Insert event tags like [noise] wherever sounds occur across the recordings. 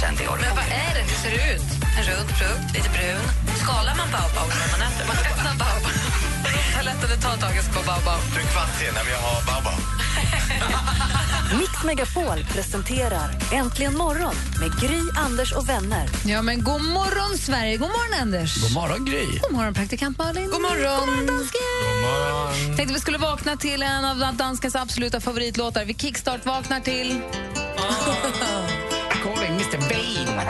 Kosttrend i år. Men vad är det? Hur ser det ut? En rund frukt, lite brun. Skalar man baobab när man äter? Man öppnar baobab. Att ta tag i på baobab. Du är kvart i när vi har Baobab. Mix Megapol presenterar Äntligen morgon med Gry, Anders och vänner. Ja, men god morgon, Sverige! God morgon, Anders! God morgon, Gry. God morgon, praktikant Malin! God morgon. God morgon, dansken! Tänkte vi skulle vakna till en av danskens absoluta favoritlåtar. Vi kickstart-vaknar till... Calling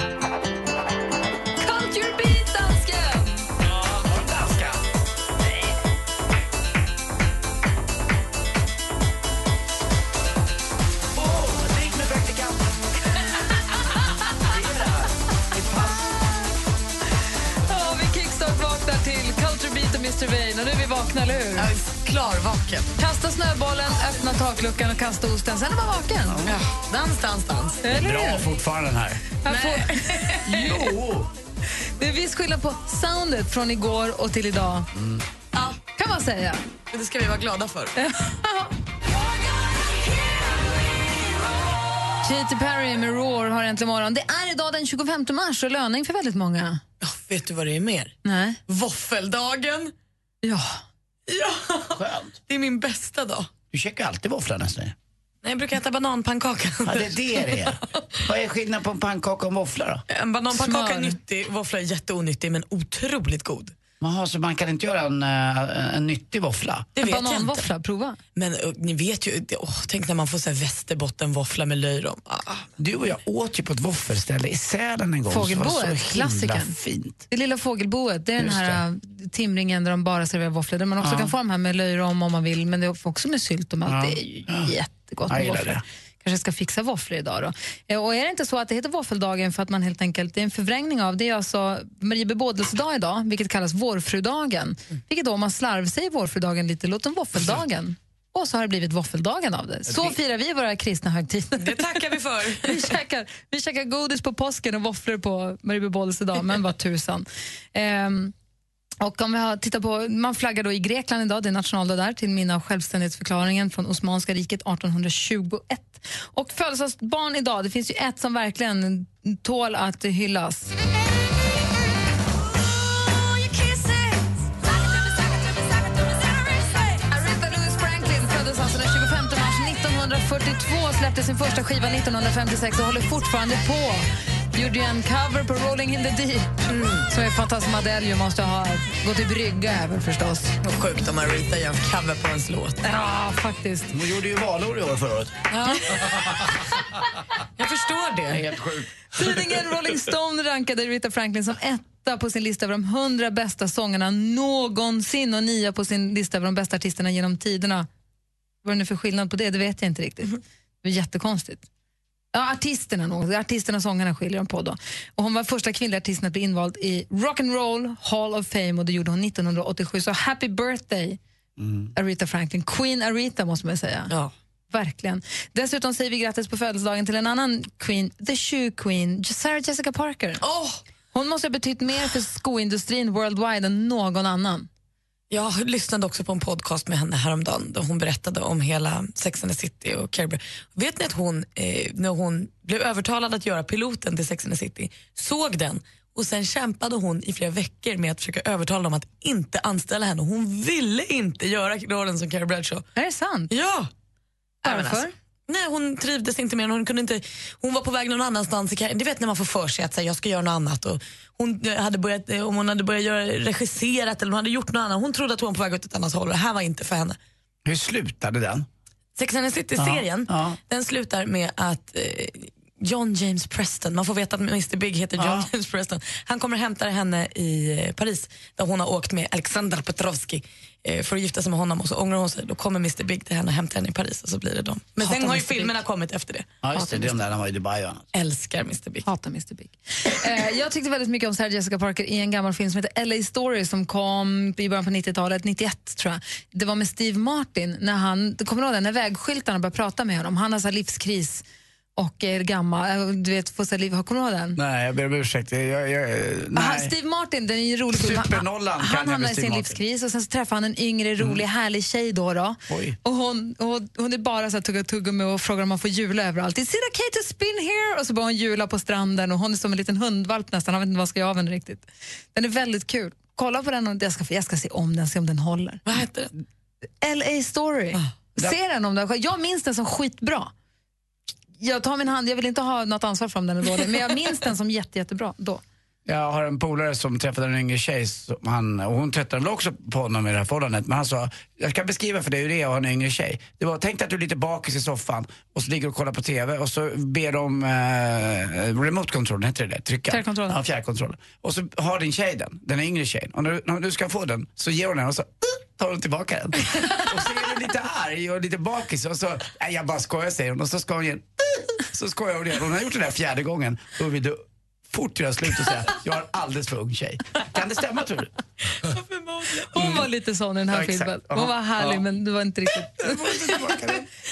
Mr vi kickstart-vaknar till och Mr Vain. Och nu är vi vakna, eller hur? Klarvaken. Kasta snöbollen, öppna takluckan och kasta osten. Sen är man vaken. Ja, dans, dans, dans. Eller Bra hur? fortfarande den här. Här får- Jo! Det är viss skillnad på soundet från igår och till idag. Ja, kan man säga. Det ska vi vara glada för. Katy Perry med Roar har äntligen morgon. Det är idag den 25 mars och löning för väldigt många. Ja, vet du vad det är mer? Nej. Våffeldagen. Ja. Ja, Skönt. det är min bästa dag. Du käkar alltid våfflor nästan. Nej, jag brukar äta bananpannkaka. Ja, det är det det är. Vad är skillnaden på en pannkaka och en våffla då? En bananpannkaka Smör. är nyttig, våffla är jätteonyttig men otroligt god. Jaha, så man kan inte göra en, eh, en nyttig våffla? Det En vet jag inte. bananvåffla, prova. Men uh, ni vet ju, det- åh, tänk när man får så här västerbottenvåffla med löjrom. Ah. Du och jag åt ju på ett våffelställe i Sälen en gång. Fågelboet, klassikern. fint. Det lilla fågelboet, det är den Just här äh, timringen där de bara serverar våfflor. Där man också Ja. kan få de här med löjrom om man vill, men det är också med sylt och allt. Det är ju jättegott Jag med våfflor. Kanske ska fixa våfflor idag då. Eh, Och är det inte så att det heter våffeldagen för att man helt enkelt, det är en förvrängning av, det är alltså Marie bebådelsedag idag, vilket kallas vårfrudagen. Vilket då om man slarvsäger vårfrudagen lite, låter våffeldagen. Och så har det blivit våffeldagen av det. Så firar vi våra kristna högtider. Det tackar vi för. [laughs] Vi käkar, vi käkar godis på påsken och våfflor på Marie bebådelsedag, men vad tusan. Ehm, och om vi har tittar på, man flaggar då i Grekland idag, det är nationaldag där, till minne av självständighetsförklaringen från Osmanska riket 1821. Och födelsedagsbarn idag, det finns ju ett som verkligen tål att hyllas. Aretha Franklin föddes alltså den 25 mars 1942 släppte sin första skiva 1956 och håller fortfarande på. Gjorde ju en cover på Rolling in the Deep som är fantastisk. Adele ju måste ha gått i brygga även förstås. Och sjukt om Aretha gör en cover på ens låt. Ja, faktiskt. Hon gjorde ju valår i år förra året. [laughs] Jag förstår det. Helt sjukt. Tidningen Rolling Stone rankade Rita Franklin som etta på sin lista över de 100 bästa sångerna någonsin och nia på sin lista över de bästa artisterna genom tiderna. Vad är det nu för skillnad på det? Det vet jag inte riktigt. Det är jättekonstigt. Ja, artisterna. Artisterna och sångarna skiljer de på då. Och hon var första kvinnliga artisten att bli invald i Rock and Roll Hall of Fame och det gjorde hon 1987. Så happy birthday Aretha Franklin. Queen Aretha måste man säga. Ja. Verkligen. Dessutom säger vi grattis på födelsedagen till en annan queen, the shoe queen, Sarah Jessica Parker. Åh, Hon måste ha betytt mer för skoindustrin worldwide än någon annan. Jag lyssnade också på en podcast med henne häromdagen där hon berättade om hela Sex and the City och Carrie. Vet ni att hon, eh, när hon blev övertalad att göra piloten till Sex and the City, såg den och sen kämpade hon i flera veckor med att försöka övertala dem att inte anställa henne. Hon ville inte göra rollen som Carrie Bradshaw. Är det sant? Ja! Varför? Hon trivdes inte mer. Hon, kunde inte, hon var på väg någon annanstans. Du vet när man får för sig att säga, jag ska göra något annat. Och hon eh, hade börjat, eh, om hon hade börjat göra regisserat eller hon hade gjort något annat. Hon trodde att hon var på väg åt ett annat håll och det här var inte för henne. Hur slutade den? Sex and the City-serien Ja, ja. den slutar med att eh, John James Preston. Man får veta att Mr Big heter John Ja. James Preston. Han kommer hämta henne i eh, Paris där hon har åkt med Alexander Petrovski för att gifta sig med honom och så ångrar hon sig. Då kommer Mr Big till henne och hämtar henne i Paris och så blir det dem. Men Hatar sen har ju Mr. Big. filmerna kommit efter det. Ja, just det. Det är de där han var i Dubai och annat. Älskar Mr Big. Hatar Mr Big. Eh, jag tyckte väldigt mycket om Sarah Jessica Parker i en gammal film som heter LA Story som kom i början på 90-talet, 91 tror jag. Det var med Steve Martin, när han, kommer du ihåg det, när vägskyltarna började prata med honom. Han har så här livskris och är gammal, eh, du vet, här liv, kommer du ihåg den? Nej, jag ber om ursäkt. Jag, jag, Han, nej. Steve Martin, den är ju rolig. Han- Supernollan kan Han jag med hamnar i sin Martin. livskris och sen så träffar han en yngre, rolig, härlig tjej då. då. Oj. Och hon, hon, hon är bara så här tugga tuggummi och frågar om man får jula överallt. Is it okay to spin here? Och så börjar hon jula på stranden och hon är som en liten hundvalp nästan. Han vet inte vad han ska göra av henne riktigt. Den är väldigt kul. Kolla på den och jag ska, jag ska se om den, se om den håller. Vad heter den? LA Story. Se den om den. Jag minns den som skitbra. Jag tar min hand, jag vill inte ha något ansvar för om den är dålig, men jag minns den som jätte, jättebra då. Jag har en polare som träffade en yngre tjej han, och hon tröttnade väl också på honom i det här förhållandet. Men han sa, jag ska beskriva för dig hur det är att ha en yngre tjej. Det var, tänk dig att du är lite bakis i soffan och så ligger du och kollar på TV och så ber de eh, remote control, heter det det? Trycka. Fjärrkontrollen. Ja, fjärrkontrollen. Och så har din tjej den, den är yngre tjejen. Och när, du- när du ska få den så ger hon den och så uh, tar hon tillbaka den. [laughs] och så är du lite arg och lite bakis och så, nej jag bara skojar säger hon och så ska hon ge en uh, så skojar hon igen. Hon har gjort det där fjärde gången. Vill du fort göra slut och säga jag har alldeles för ung tjej. Kan det stämma tror du? Hon var lite sån i den här Ja, filmen. Hon var härlig Ja. men det var inte riktigt...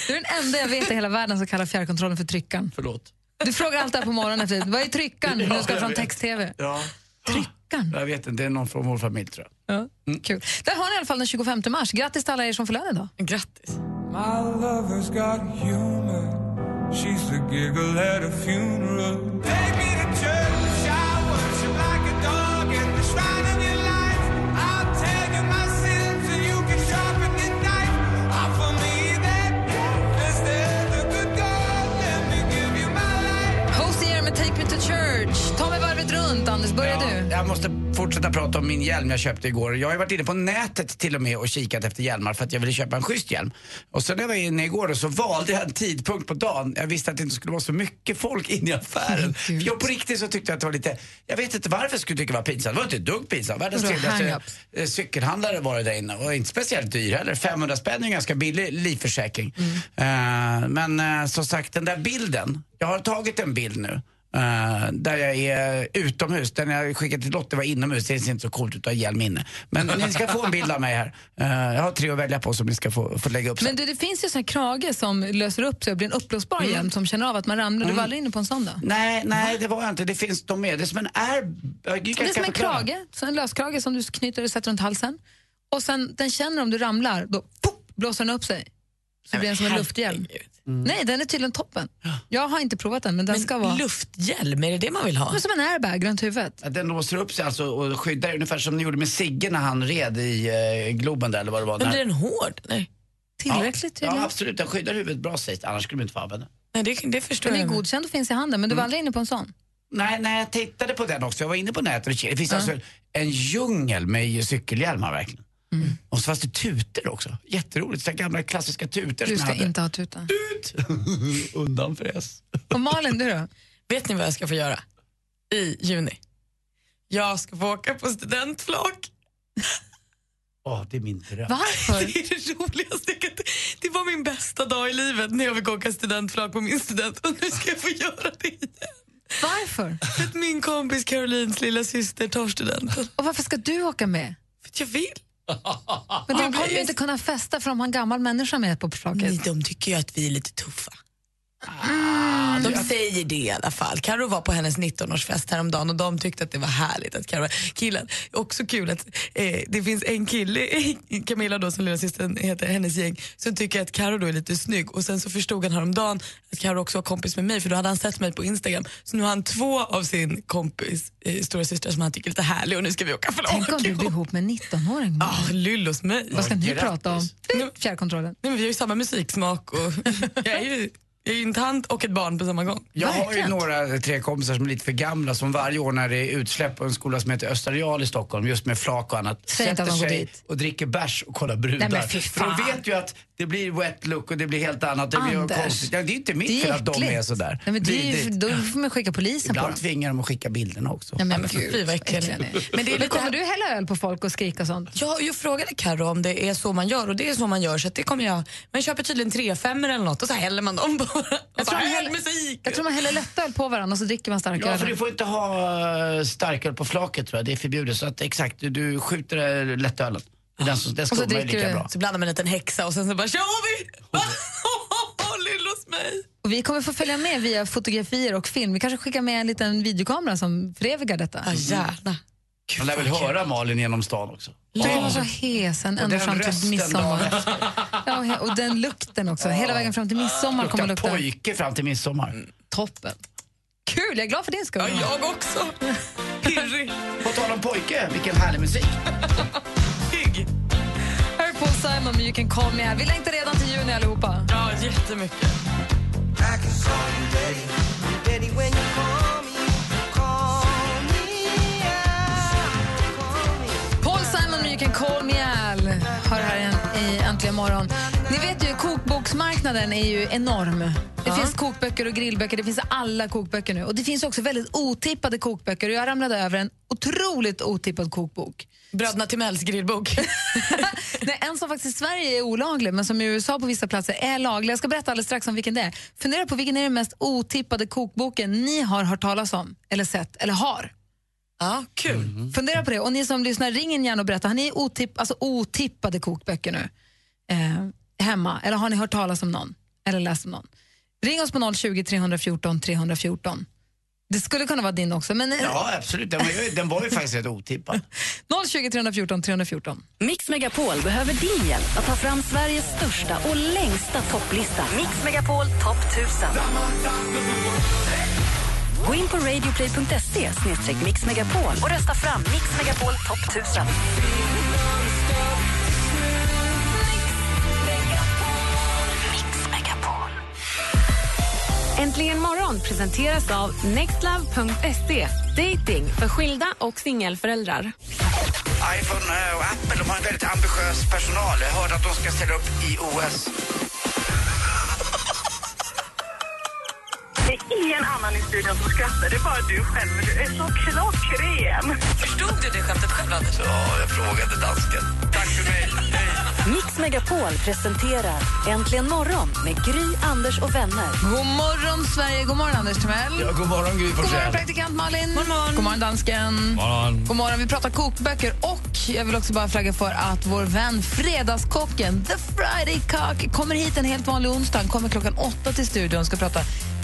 Du är den enda jag vet i hela världen som kallar fjärrkontrollen för tryckan. Förlåt. Du frågar alltid på morgonen efter vad är tryckan när du ska från text-tv? Ja. Tryckan. Jag vet inte, det är någon från vår familj tror jag. Ja, kul. Där har ni i alla fall den 25 mars. Grattis till alla er som fyller år idag. Grattis. My lover's got humor. She's the giggle at a funeral. Take Church. Ta mig varvet runt, Anders. Börja du. Jag måste fortsätta prata om min hjälm jag köpte igår. Jag har varit inne på nätet till och med och kikat efter hjälmar för att jag ville köpa en schysst hjälm. Och sen när jag var inne igår så valde jag en tidpunkt på dagen. Jag visste att det inte skulle vara så mycket folk inne i affären. För jag på riktigt så tyckte jag att det var lite, jag vet inte varför jag skulle tycka det var pinsamt. Det var inte ett dugg pinsamt. Världens trevligaste eh, cykelhandlare var det där inne och inte speciellt dyr heller. 500 spänn är en ganska billig livförsäkring. Eh, men eh, som sagt den där bilden, jag har tagit en bild nu. Eh, där jag är utomhus. Den jag skickade till Lotte var inomhus. Det ser inte så coolt ut att ha hjälm inne. Men ni ska få en bild av mig här. Eh, jag har tre att välja på som ni ska få, få lägga upp sen. Men du, det finns ju sån här krage som löser upp sig och blir en uppblåsbar hjälm som känner av att man ramlar. Du var aldrig inne på en sån då? Nej, nej det var jag inte. Det finns de med. Det är som en. Jag Det är som en krage, så en löskrage som du knyter och sätter runt halsen. Och sen den känner om du ramlar, då pop, blåser den upp sig. Så blir den som en lufthjälm. Nej, den är tydligen toppen. Jag har inte provat den, men den ska vara Lufthjälm, är det det man vill ha? Men som en airbag runt huvudet. Den låser upp sig alltså och skyddar ungefär som ni gjorde med Sigge när han red i eh, Globen där eller vad det var. Men blir den hård? Nej, Tillräckligt ja, ja, absolut. Den skyddar huvudet bra sägs. Annars skulle de inte få använda den. Nej det, det förstår Den är jag. godkänd och finns i handen, men du var aldrig inne på en sån? Nej, nej, jag tittade på den också. Jag var inne på nätet och kikade. Det finns alltså en djungel med cykelhjälmar verkligen. Och så fanns det tutor också. Jätteroligt. Så gamla klassiska tutor Du ska inte ha tuta. Ut! [laughs] Undanfräs. Och Malin, du då? [laughs] Vet ni vad jag ska få göra i juni? Jag ska få åka på studentflak. Åh, det är min dröm. Varför? [laughs] Det är det roligaste. Det var min bästa dag i livet när jag fick åka studentflak på min student och nu ska jag få göra det igen. Varför? För att min kompis Carolines lilla syster tar studenten. Och varför ska du åka med? För att jag vill. [laughs] Men de kommer ju inte kunna festa för de har en gammal människa med på. Nej, de tycker ju att vi är lite tuffa. De säger det i alla fall. Karo var på hennes 19-årsfest häromdagen och de tyckte att det var härligt att Karo killen. Också kul att eh, det finns en kille, [laughs] Camilla då som lillasystern heter, hennes gäng, som tycker att Karo då är lite snygg och sen så förstod han häromdagen att Karo också var kompis med mig för då hade han sett mig på Instagram. Så nu har han två av sin kompis eh, stora systrar som han tycker är lite härlig och nu ska vi åka flak Tänk om du blir ihop. med en 19-åring. Ja, lyll hos mig. Vad ska ni prata om? Fjärrkontrollen. Nej, men vi har ju samma musiksmak och [laughs] jag är ju Jag är ju en tant och ett barn på samma gång. Jag har ju några, tre kompisar som är lite för gamla som varje år när det är utsläpp på en skola som heter Östra Real i Stockholm, just med flak och annat, Säg går sig dit. och dricker bärs och kollar brudar. Nej, men fy för de vet ju att det blir wet look och det blir helt annat. Det blir Anders. konstigt. Ja, det är inte mitt fel att de äckligt. är sådär. Nej, men det är ju, Vidrigt. då får man skicka polisen på Ibland dem. tvingar de att skicka bilderna också. Ja, men gud, fy, vad är. [laughs] Men det är Men lite kommer du hälla öl på folk och skrika och sånt? Jag, jag frågade Carro om det är så man gör och det är så man gör så att det kommer jag. Men jag köper tydligen tre femmor eller något och så häller man dem bara. Och Jag så tror, häller, musik. jag tror man häller lättöl på varandra och så dricker man starköl. Ja, för du får inte ha eh, starköl på flaket tror jag. Det är förbjudet. Så att exakt, du, du skjuter eh, lättölen. Den, som, den så skummar ju dricker lika du- bra. Så blandar man en liten häxa och sen så bara kör vi! Lill hos mig. Och vi kommer få följa med via fotografier och film. Vi kanske skickar med en liten videokamera som förevigar detta. Ja, gärna. Man lär väl höra Malin genom stan också. Att vara så hesen ända den fram till midsommar. [laughs] Ja, och den lukten också. Hela vägen fram till midsommar kommer Luktar lukta pojke fram till midsommar. toppen. Kul, jag är glad för din skull. Ja, jag också. [laughs] Pirrig. På tal om pojke, vilken härlig musik. [laughs] Pigg. Här är Paul Simon med You can call me. Vi längtar redan till juni allihopa. Ja, jättemycket. Morgon. Ni vet ju, kokboksmarknaden är ju enorm. Det finns kokböcker och grillböcker, det finns alla kokböcker nu. Och det finns också väldigt otippade kokböcker. Jag ramlade över en otroligt otippad kokbok. Bröderna Timells grillbok. [laughs] Nej, en som faktiskt i Sverige är olaglig, men som i USA på vissa platser är laglig. Jag ska berätta alldeles strax om vilken det är. Fundera på vilken är den mest otippade kokboken ni har hört talas om, eller sett, eller har. Ja, kul. Fundera på det. Och ni som lyssnar, ring in gärna och berätta. Har ni otipp, alltså otippade kokböcker nu eh, hemma? Eller har ni hört talas om någon? Eller läst om någon? Ring oss på 020 314 314. Det skulle kunna vara din också. Men, eh, Ja, absolut. Den var ju, den var ju faktiskt rätt otippad. 020 314 314. Mix Megapol behöver din hjälp att ta fram Sveriges största och längsta topplista. Mix Megapol topp 1000. Gå in på radioplay.se mixmegapol och rösta fram Mix Megapol topp 1000. Äntligen morgon presenteras av nextlove.se. Dating för skilda och singelföräldrar. iPhone eh, och Apple de har en väldigt ambitiös personal. Jag hörde att de ska ställa upp i OS. Det är ingen annan i studion som skrattar, det är bara du själv. Men du är så klockren. Förstod du det skämtet själv, Anders? Ja, jag frågade dansken. Tack för mig. Mix Megapol presenterar Äntligen morgon med Gry, Anders och vänner. God morgon, Sverige. God morgon, Anders Timell. Ja, god morgon, Gry God morgon, Forssell. praktikant Malin. God morgon. God morgon, dansken. morgon. God morgon. Vi pratar kokböcker och jag vill också bara flagga för att vår vän Fredagskocken, The Friday Cock, kommer hit en helt vanlig onsdag. Han kommer klockan åtta till studion och ska prata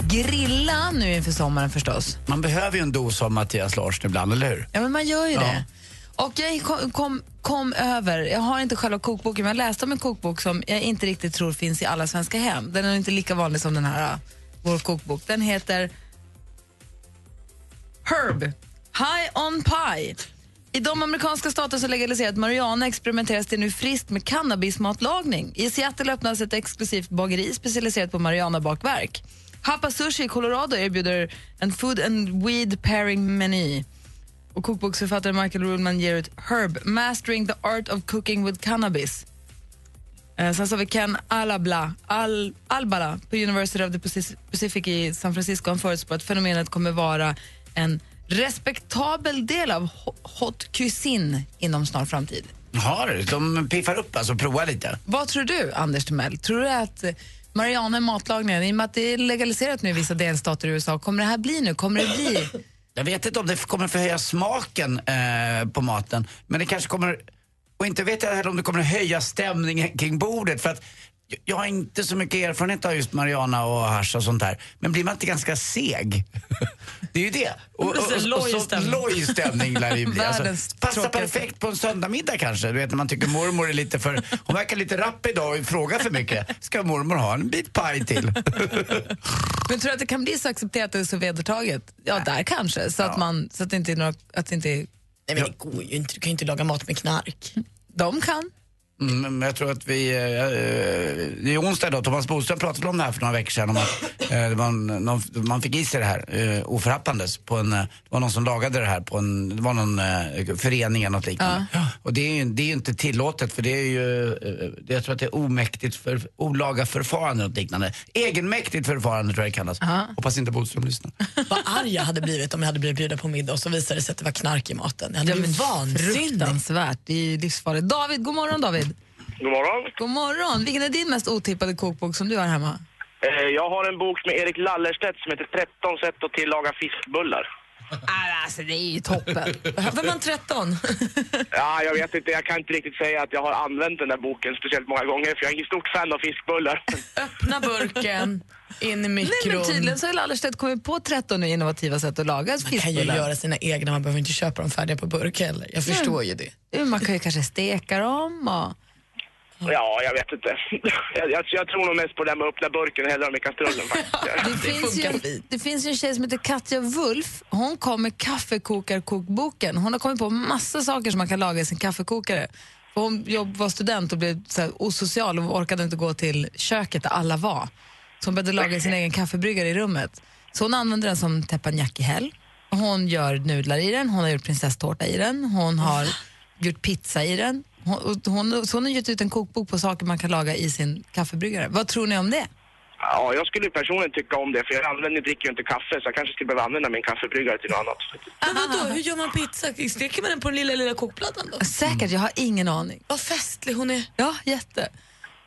grilla nu inför sommaren förstås. Man behöver ju en dos av Mattias Larsson ibland, eller hur? Ja, men man gör ju Ja. det. Och jag kom, kom, kom över, jag har inte själva kokboken, men jag läste om en kokbok som jag inte riktigt tror finns i alla svenska hem. Den är inte lika vanlig som den här, äh, vår kokbok. Den heter Herb, High on Pie. I de amerikanska stater som legaliserat marijuana experimenteras det nu friskt med cannabismatlagning. I Seattle öppnas ett exklusivt bageri specialiserat på marijuana-bakverk. Hapa Sushi i Colorado erbjuder en food and weed pairing meny. Och kokboksförfattaren Michael Ruhlman ger ut Herb, Mastering the Art of Cooking with Cannabis. Eh, sen så har vi Ken Alabla, Al, Albala på University of the Pacific- i San Francisco. Han förutspår att fenomenet kommer vara en respektabel del av ho- hot cuisine inom snar framtid. Har? De piffar upp alltså, provar lite. Vad tror du, Anders Timell? Tror du att marijuana i matlagningen, i och med att det är legaliserat nu i vissa delstater i USA, kommer det här bli nu? Kommer det bli? Jag vet inte om det kommer förhöja smaken eh, på maten, men det kanske kommer... Och inte vet jag heller om det kommer att höja stämningen kring bordet. För att jag- har inte så mycket erfarenhet av just marijuana och hasch och sånt där. Men blir man inte ganska seg? [laughs] Det är ju det. Och, Det blir så loj så loj stämning lär det ju bli. Alltså, passar perfekt på en söndagmiddag kanske. Du vet när man tycker mormor är lite för... Hon verkar lite rapp idag och frågar för mycket. Ska mormor ha en bit paj till? [laughs] Men tror du att det kan bli så accepterat och så vedertaget? Ja, där kanske. Så, att, man, så att det inte är några, att det inte Nej, men det går ju inte. Du kan ju inte laga mat med knark. De kan. Mm, men jag tror att vi, eh, eh, det är onsdag idag, Thomas Bodström pratade om det här för några veckor sedan om att [laughs] eh, det var en, någon, man fick i sig det här eh, oförhappandes på en, eh, det var någon som lagade det här på en, det var någon eh, förening eller något liknande. Och det är ju det är ju inte tillåtet för det är ju, eh, det- jag tror att det är omäktigt för, olaga förfarande och liknande. Egenmäktigt förfarande tror jag det kallas. Hoppas inte Bodström lyssnar. [laughs] Vad arg jag hade blivit om jag hade blivit bjuden på middag och så visade det sig att det var knark i maten. Jag hade Ja, men blivit vansinnig. Fruktansvärt, det är ju livsfarligt. David, god morgon David. God morgon. God morgon. Vilken är din mest otippade kokbok som du har hemma? Eh, Jag har en bok med Erik Lallerstedt som heter 13 sätt att tillaga fiskbullar. Alltså det är ju toppen. Behöver man 13? Ja, jag vet inte, jag kan inte riktigt säga att jag har använt den där boken speciellt många gånger för jag är ingen stort fan av fiskbullar. [laughs] Öppna burken, in i mikron. Nej, men tydligen så har Lallerstedt kommit på 13 innovativa sätt att laga Man kan ju fiskbullar. göra sina egna, man behöver inte köpa dem färdiga på burk heller. Jag förstår ju det. Man kan ju kanske steka dem och... Ja, jag vet inte. [laughs] Jag, jag, jag tror nog mest på det där med att öppna burken och hälla dem i kastrullen [laughs] faktiskt. Det, finns ju, det finns ju en tjej som heter Katja Wulf. Hon kom med kaffekokarkokboken. Hon har kommit på massa saker som man kan laga i sin kaffekokare. För hon jobb, var student och blev så här, osocial och orkade inte gå till köket där alla var. Så hon började laga sin egen kaffebryggare i rummet. Så hon använder den som teppanyaki-häll. Hon gör nudlar i den, hon har gjort prinsesstårta i den, hon har gjort pizza i den. Hon, hon, hon har gett ut en kokbok på saker man kan laga i sin kaffebryggare. Vad tror ni om det? Ja, jag skulle personligen tycka om det för jag använder, dricker ju inte kaffe så jag kanske skulle behöva använda min kaffebryggare till något annat. Men vadå, hur gör man pizza? Steker man den på den lilla, lilla kokplattan då? Säkert, jag har ingen aning. Vad festlig hon är. Ja, jätte.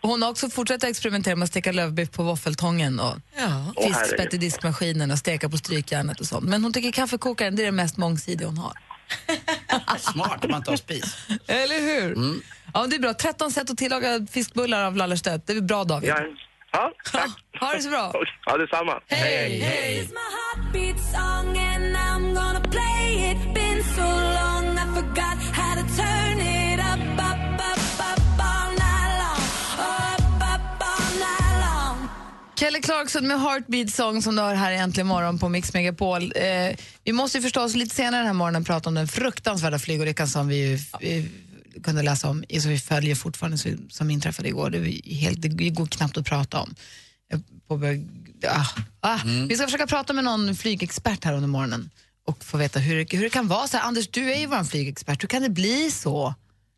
Hon har också fortsatt att experimentera med att steka lövbiff på våffeltången och Ja. Fiskspett i diskmaskinen och steka på strykjärnet och sånt. Men hon tycker kaffekokaren det är det mest mångsidiga hon har. [laughs] Smart om man har spis. Eller hur? Ja, det är bra. 13 sätt att tillaga fiskbullar av Lallerstedt. Det är bra David. Ja, ja tack. [laughs] Ha det så bra. Ja, detsamma. Hej, hej. Kelly Clarkson med Heartbeat Song som du har här Äntligen morgon på Mix Megapol. Eh, vi måste ju förstås lite senare den här morgonen prata om den fruktansvärda flygolyckan som vi ju, eh, kunde läsa om, som vi följer fortfarande, som- inträffade igår. Det, är helt, det går knappt att prata om. Eh, På, ah, ah. Vi ska försöka prata med någon flygexpert här under morgonen och få veta hur, hur det kan vara så här. Anders, du är ju vår flygexpert. Hur kan det bli så?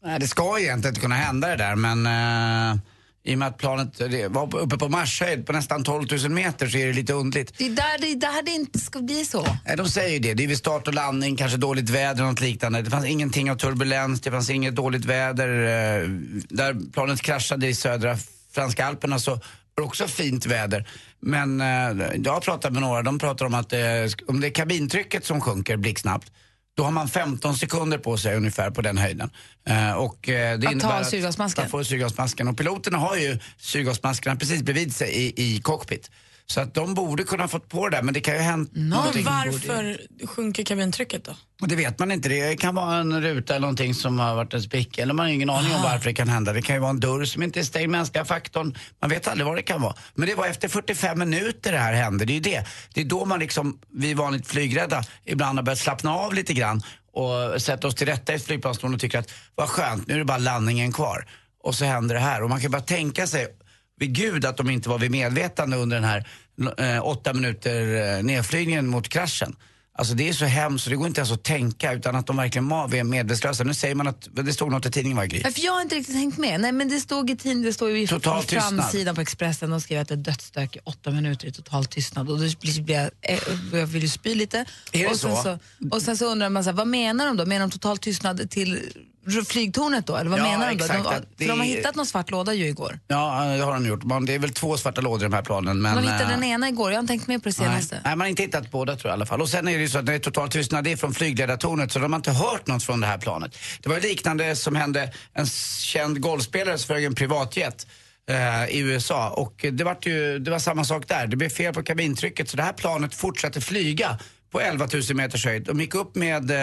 Nej, det ska egentligen inte kunna hända det där men eh, i och med att planet var uppe på marschhöjd på nästan 12 000 meter så är det lite undligt. Det är där det, är där det inte ska bli så. Nej, de säger ju det. Det är vid start och landning, kanske dåligt väder och något liknande. Det fanns ingenting av turbulens, det fanns inget dåligt väder. eh, Där planet kraschade i södra franska alperna så var det också fint väder. Men eh, jag har pratat med några, de pratar om att eh, om det är kabintrycket som sjunker blixtsnabbt då har man 15 sekunder på sig ungefär på den höjden. Eh, och, eh, det Att innebär ta syrgasmasken? Man får syrgasmasken. Och piloterna har ju syrgasmaskerna precis bredvid sig i, i cockpit. Så att de borde kunna fått på det där, men det kan ju ha hänt någonting. Varför sjunker kabintrycket då? Och det vet man inte. Det kan vara en ruta eller någonting som har varit en spricka. Eller man har ingen aning om varför det kan hända. Det kan ju vara en dörr som inte är stängd, mänskliga faktorn. Man vet aldrig vad det kan vara. Men det var efter 45 minuter det här hände. Det är ju det. Det är då man liksom, vi vanligt flygrädda, ibland har börjat slappna av lite grann och sätta oss till rätta i ett flygplanstorn och tycker att vad skönt, nu är det bara landningen kvar. Och så händer det här. Och man kan bara tänka sig, vid gud att de inte var vid medvetande under den här eh, åtta minuter eh, nedflygningen mot kraschen. Alltså det är så hemskt så det går inte ens att tänka utan att de verkligen var medvetslösa. Nu säger man att, det stod något i tidningen va Gry? Nej, för jag har inte riktigt hängt med. Nej, men det stod i tidningen, det står ju i Total framsidan tystnad. på Expressen. De skrev att det är dödsstök i åtta minuter i total tystnad. Och då blir jag, eh, jag vill ju spy lite. Är det och sen så? och sen så undrar man, så här, vad menar de då? Menar de total tystnad till flygtornet då? Eller vad Ja, menar då? exakt, De, för de har hittat någon svart låda ju igår. Ja, det har de gjort. Man, det är väl två svarta lådor i de här planen. Men, de hittade eh, den ena igår, jag har inte tänkt med på det senaste. Nej. Nej, man har inte hittat båda tror jag i alla fall. Och sen är det ju så att när det är total tystnad, det är från flygledartornet så de har inte hört något från det här planet. Det var liknande som hände en känd golfspelare som flög en privatjet eh, i USA och det var, ju, det var samma sak där. Det blev fel på kabintrycket så det här planet fortsatte flyga på 11 000 meters höjd. De gick upp med, eh,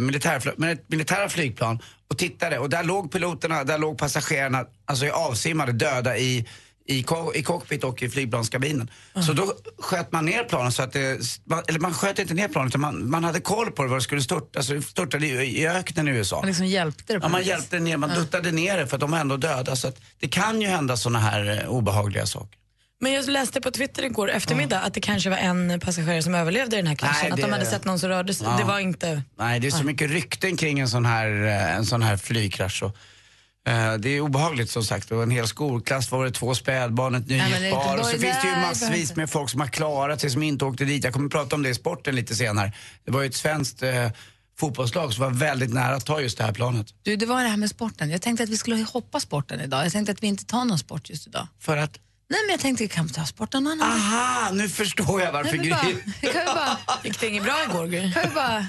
militärfl- med ett militära flygplan och tittade och där låg piloterna, där låg passagerarna alltså avsimmade, döda i, i, i cockpit och i flygplanskabinen. Så då sköt man ner planen så att det, man- eller man sköt inte ner planet utan man, man hade koll på det, var det skulle störta. Alltså det störtade i, i öknen i USA. Man liksom hjälpte det Ja, man vis. hjälpte ner, man duttade ner det för att de var ändå döda. Så att det kan ju hända såna här eh, obehagliga saker. Men jag läste på Twitter igår eftermiddag att det kanske var en passagerare som överlevde i den här kraschen. Nej, Att de hade sett någon som rörde sig. Ja. Det var inte... Nej, det är så mycket rykten kring en sån här, eh, en sån här flygkrasch. Och, eh, det är obehagligt som sagt. Det var en hel skolklass, var det två spädbarn, ett nygift par. Och så finns det ju massvis med folk som har klarat sig, som inte åkte dit. Jag kommer prata om det i sporten lite senare. Det var ju ett svenskt eh, fotbollslag som var väldigt nära att ta just det här planet. Du, det var det här med sporten. Jag tänkte att vi skulle hoppa sporten idag. Jag tänkte att vi inte tar någon sport just idag. För att? Nej, men jag tänkte att vi kan ta sporten någon annan Aha, nu förstår jag varför Nej, men bara, Gry... kan vi bara, [laughs] Gick det inget bra igår, Gry? kan vi bara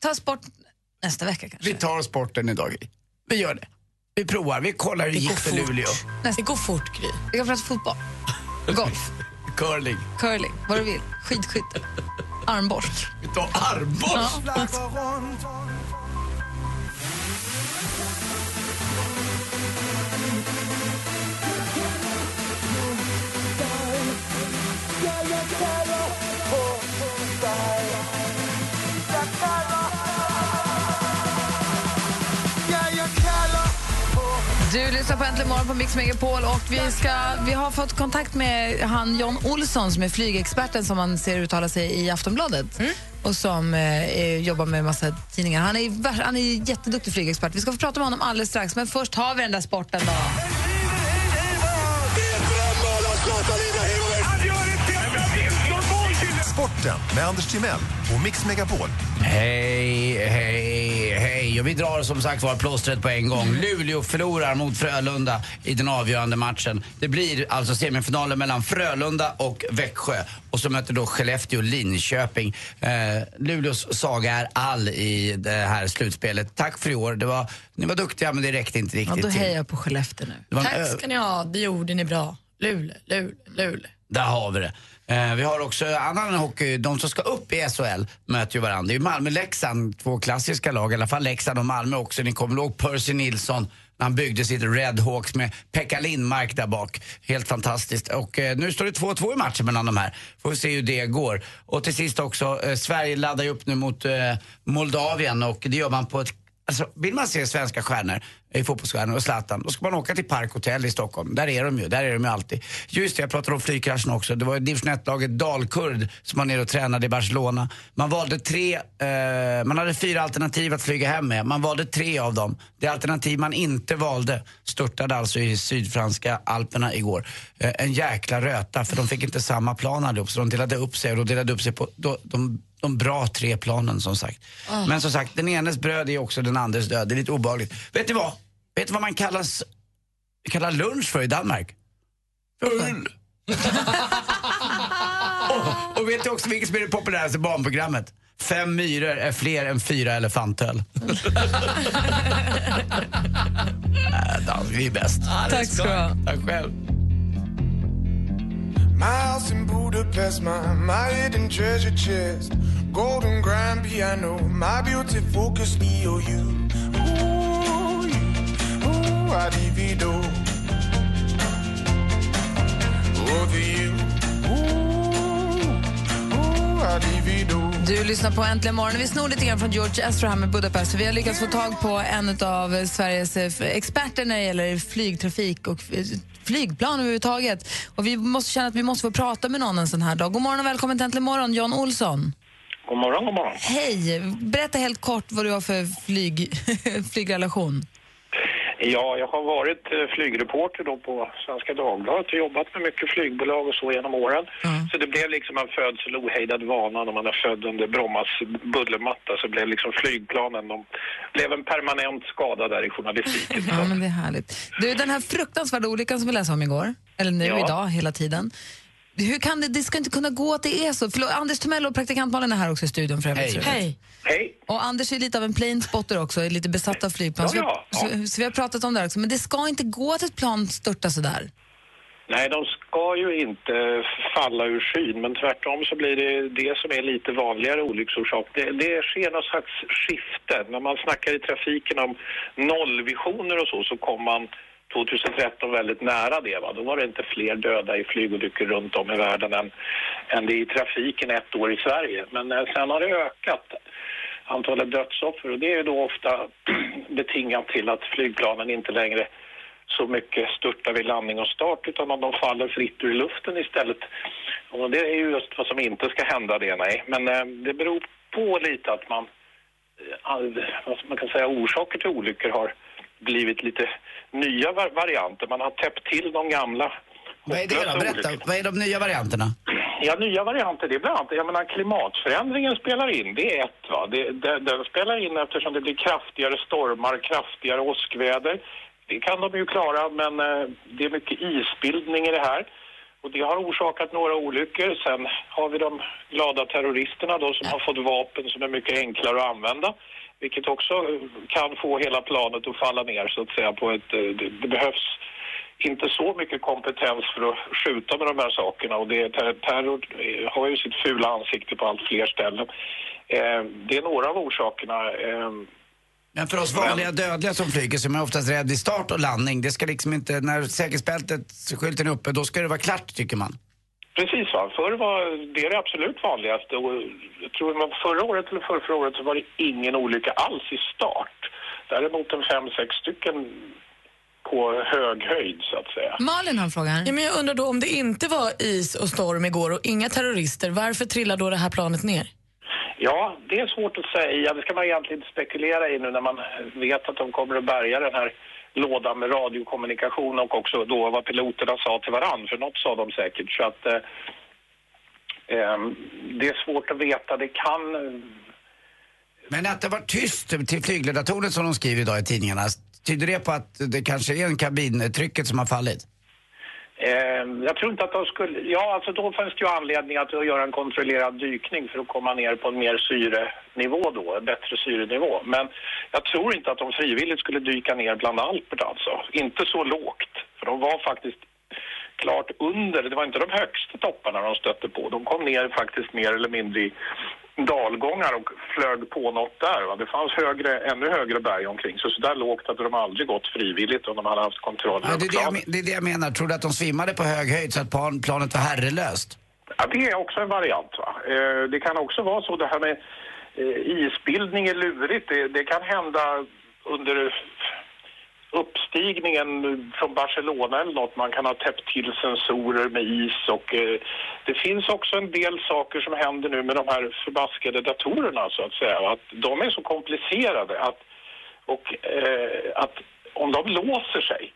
ta sport nästa vecka kanske? Vi tar sporten idag, Gry. Vi gör det. Vi provar, vi kollar hur det gick för Luleå. Det går fort, Gry. Vi kan prata fotboll, golf, [laughs] Curling. curling, vad du vill, skidskytte, armborst. Vi tar armborst. Du lyssnar på Äntligen morgon på Mix Megapol och vi, ska, vi har fått kontakt med han John Olsson som är flygexperten som man ser uttala sig i Aftonbladet och som eh, jobbar med massa tidningar. Han är, han är jätteduktig flygexpert. Vi ska få prata med honom alldeles strax, men först har vi den där sporten då. Sporten med Anders Timell och Mix Megapol. Hej, hej, hej. Och vi drar som sagt var plåstret på en gång. Luleå förlorar mot Frölunda i den avgörande matchen. Det blir alltså semifinalen mellan Frölunda och Växjö. Och så möter då Skellefteå Linköping. Eh, Luleås saga är all i det här slutspelet. Tack för i år. Det var, ni var duktiga men det räckte inte Ja, riktigt då till. hejar jag på Skellefteå nu. Tack ska ni ha, det gjorde ni bra. Luleå, Luleå, Luleå. Där har vi det. Eh, vi har också annan hockey, de som ska upp i SHL möter ju varandra. Det är Malmö-Leksand, två klassiska lag, i alla fall Leksand och Malmö också. Ni kommer ihåg Percy Nilsson när han byggde sitt Red Hawks med Pekka Lindmark där bak. Helt fantastiskt. Och eh, nu står det 2-2 i matchen mellan de här. Får vi se hur det går. Och till sist också, eh, Sverige laddar ju upp nu mot eh, Moldavien och det gör man på ett Alltså, vill man se svenska stjärnor, i fotbollsstjärnor och Zlatan, då ska man åka till Park Hotel i Stockholm. Där är de ju, där är de ju alltid. Just det, jag pratade om flygkraschen också. Det var division 1-laget Dalkurd som var nere och tränade i Barcelona. Man valde tre, eh, man hade fyra alternativ att flyga hem med. Man valde tre av dem. Det alternativ man inte valde störtade alltså i sydfranska alperna igår. Eh, en jäkla röta, för de fick inte samma plan allihop, så de delade upp sig och de delade upp sig på då, de, de bra tre planen som sagt. Ah. Men som sagt, den enes bröd är också den andres död. Det är lite obehagligt. Vet ni vad? Vet ni vad man kallas, kallar lunch för i Danmark? Full. [laughs] och, och vet du också vilket som är det populäraste barnprogrammet? Fem myror är fler än fyra elefantöl. [laughs] [laughs] äh, vi är bäst. Tack ska du ha. Tack själv. My house in Budapest, my, my hidden treasure chest. Golden grand piano, my beauty focus EOU. Ooh, you, ooh, I divido. The you. Ooh, ooh, I. Du lyssnar på Äntligen morgon. Vi snor lite grann från George Ezra här med Budapest. Vi har lyckats få tag på en av Sveriges eh, experter när det gäller flygtrafik och eh, flygplan överhuvudtaget. Och vi måste känna att vi måste få prata med någon en sån här dag. God morgon och välkommen till Äntligen morgon, Jan Olsson. God morgon, god morgon. Hej! Berätta helt kort vad du har för flyg, [laughs] flygrelation. Ja, jag har varit eh, flygreporter då på Svenska Dagbladet och jobbat med mycket flygbolag och så genom åren. Så det blev liksom en födsel ohejdad vana när man är född under Brommas bullermatta så blev liksom flygplanen, de blev en permanent skada där i journalistiken. Ja, men det är härligt. Du, den här fruktansvärda olyckan som vi läste om igår, eller nu Ja. idag hela tiden. Hur kan det, det ska inte kunna gå att det är så. Förlåt, Anders Timell och praktikant Malin är här också i studion för övrigt. Hej. Hej. Hej. Och Anders är lite av en plane spotter också, är lite besatt av flygplan. Ja, så, vi- ja, ja. Så, så vi har pratat om det här också. Men det ska inte gå att ett plan störtar sådär. Nej, de ska ju inte falla ur skyn, men tvärtom så blir det det som är lite vanligare olycksorsak. Det, det sker någon slags skifte. När man snackar i trafiken om nollvisioner och så, så kommer man 2013 väldigt nära det. Va? Då var det inte fler döda i flygolyckor runt om i världen än, än det i trafiken ett år i Sverige. Men eh, sen har det ökat antalet dödsoffer och det är ju då ofta [clears throat] betingat till att flygplanen inte längre så mycket störtar vid landning och start utan att de faller fritt ur luften istället. Och det är ju just vad som inte ska hända det, nej. Men eh, det beror på lite att man, eh, all, vad man kan säga, orsaker till olyckor har blivit lite nya var- varianter. Man har täppt till de gamla. Vad är det då? Berätta, vad är de nya varianterna? Ja, nya varianter, det är bland annat, jag menar klimatförändringen spelar in, det är ett va. Det, det, den spelar in eftersom det blir kraftigare stormar, kraftigare åskväder. Det kan de ju klara, men eh, det är mycket isbildning i det här. Och det har orsakat några olyckor. Sen har vi de glada terroristerna då som har fått vapen som är mycket enklare att använda. Vilket också eh, kan få hela planet att falla ner så att säga på ett... eh, Det, det behövs inte så mycket kompetens för att skjuta med de här sakerna och det, ter, terror eh, har ju sitt fula ansikte på allt fler ställen. Eh, det är några av orsakerna. Eh, Men för oss vanliga dödliga som flyger, som är oftast rädd vid start och landning, det ska liksom inte, när säkerhetsbältet, skylten är uppe, då ska det vara klart tycker man. Precis, va? förr var det är det absolut vanligaste och jag tror var förra året eller förra, förra året så var det ingen olycka alls i start. Däremot en fem, sex stycken på hög höjd så att säga. Malin har en fråga här. Ja, men jag undrar då om det inte var is och storm igår och inga terrorister, varför trillar då det här planet ner? Ja, det är svårt att säga. Det ska man egentligen inte spekulera i nu när man vet att de kommer att bärga den här låda med radiokommunikation och också då vad piloterna sa till varann, för något sa de säkert. Så att eh, eh, det är svårt att veta. Det kan... Men att det var tyst till flygledartornet som de skriver idag i tidningarna, tyder det på att det kanske är en kabintrycket som har fallit? Eh, jag tror inte att de skulle... Ja, alltså då fanns det ju anledning att göra en kontrollerad dykning för att komma ner på en mer syrenivå då, en bättre syrenivå. Men jag tror inte att de frivilligt skulle dyka ner bland Alperna alltså. Inte så lågt, för de var faktiskt klart under, det var inte de högsta topparna de stötte på. De kom ner faktiskt mer eller mindre i dalgångar och flög på något där. Va? Det fanns högre, ännu högre berg omkring, så så där lågt hade de aldrig gått frivilligt om de hade haft kontroll Ja, över det, är det, planet. är det jag menar. Tror du att de svimmade på hög höjd så att plan, planet var herrelöst? Ja, det är också en variant. Va? Eh, det kan också vara så det här med eh, isbildning är lurigt. Det, det kan hända under uppstigningen från Barcelona eller något. Man kan ha täppt till sensorer med is och eh, det finns också en del saker som händer nu med de här förbaskade datorerna så att säga. Att de är så komplicerade att, och, eh, att om de låser sig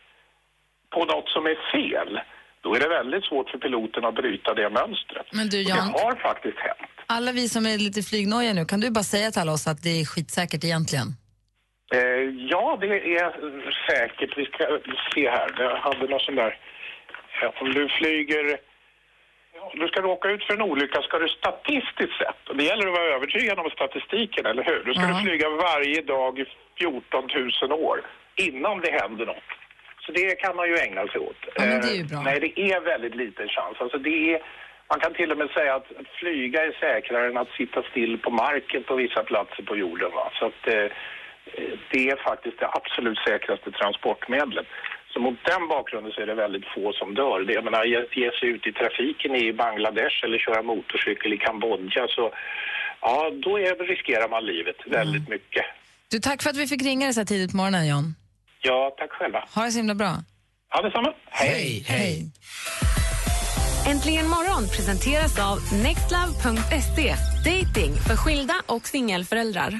på något som är fel då är det väldigt svårt för piloten att bryta det mönstret. Men du, Och Jan- Det har faktiskt hänt. Alla vi som är lite flygnoja nu, kan du bara säga till alla oss att det är skitsäkert egentligen? Eh, ja, det är säkert. Vi ska se här. Jag hade någon sån där... eh, Om du flyger... ja, Du ska råka ut för en olycka ska du statistiskt sett, och det gäller att vara övertygad om statistiken, eller hur? Då ska du flyga varje dag i 14 000 år innan det händer något. Så det kan man ju ägna sig åt. Ja, men det är ju Eh, bra. Nej, det är väldigt liten chans. Alltså det är, man kan till och med säga att, flyga är säkrare än att sitta still på marken på vissa platser på jorden. Va? Så att, eh, det är faktiskt det absolut säkraste transportmedlet. Så mot den bakgrunden så är det väldigt få som dör. Det, jag menar, ge, ge sig ut i trafiken i Bangladesh eller köra motorcykel i Kambodja så ja, då är, riskerar man livet väldigt mycket. Du, tack för att vi fick ringa dig så här tidigt på morgonen, John. Ja, tack själva. Ha det så himla bra. Ja, detsamma. Hej, hej. Äntligen morgon presenteras av nextlove.se. Dating för skilda och singelföräldrar.